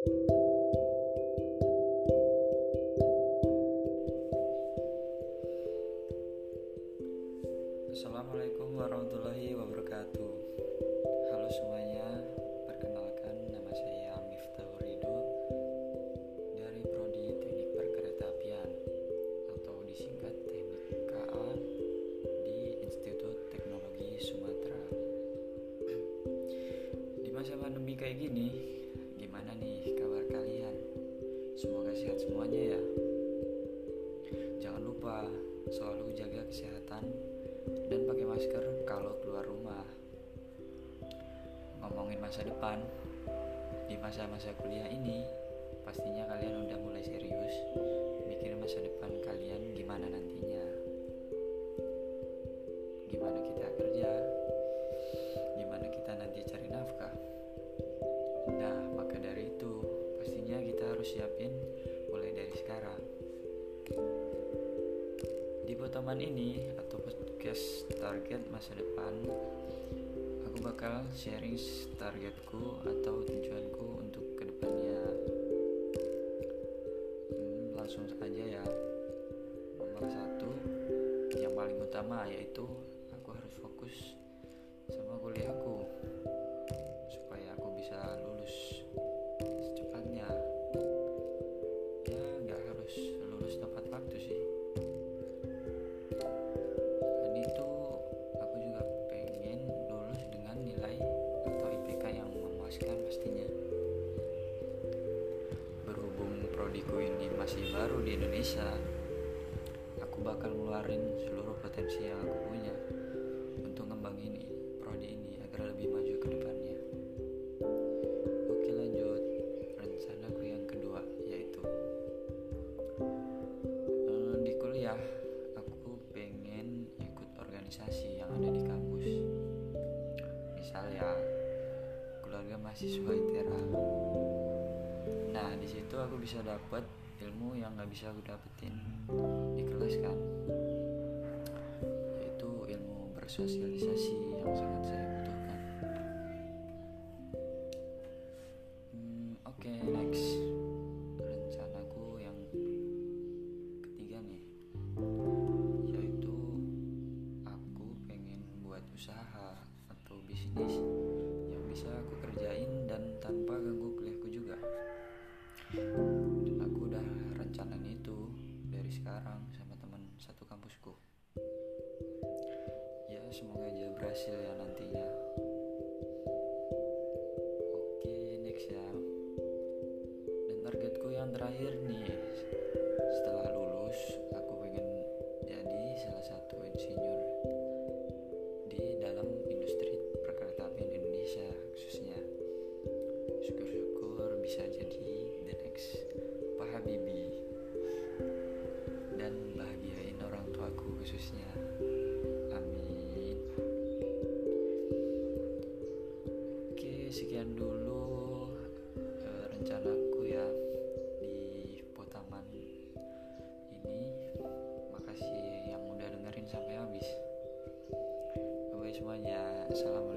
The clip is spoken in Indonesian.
Assalamualaikum warahmatullahi wabarakatuh. Halo semuanya Perkenalkan nama saya Miftah Rido Dari Prodi Teknik Perkeretaapian Atau disingkat Teknik KA Di Institut Teknologi Sumatera. Di masa pandemi kayak gini Gimana nih kabar kalian? Semoga sehat semuanya ya Jangan lupa selalu jaga kesehatan dan pakai masker kalau keluar rumah. Ngomongin masa depan, di masa-masa kuliah ini, pastinya kalian udah mulai serius mikirin masa depan kalian gimana nantinya. Gimana kita kerja, gimana kita nanti cari nafkah. Nah, Di potongan ini atau podcast target masa depan, aku bakal sharing targetku atau tujuanku untuk ke depannya. Hmm, langsung aja ya. Nomor satu, yang paling utama yaitu aku harus fokus prodiku ini masih baru di Indonesia, aku bakal ngeluarin seluruh potensi yang aku punya untuk ngembangin prodi ini agar lebih maju ke depannya. Oke lanjut, rencanaku yang kedua yaitu eh, di kuliah aku pengen ikut organisasi yang ada di kampus. Misal ya keluarga mahasiswa ITERA situ aku bisa dapat ilmu yang nggak bisa aku dapetin di kelas kan. Yaitu ilmu bersosialisasi yang sangat saya butuhkan. Hmm, oke. next semoga aja berhasil ya nantinya. Oke next ya. Dan targetku yang terakhir nih sekian dulu eh, rencanaku ya di potaman ini. Makasih yang udah dengerin sampai habis. Bye semuanya. Assalamualaikum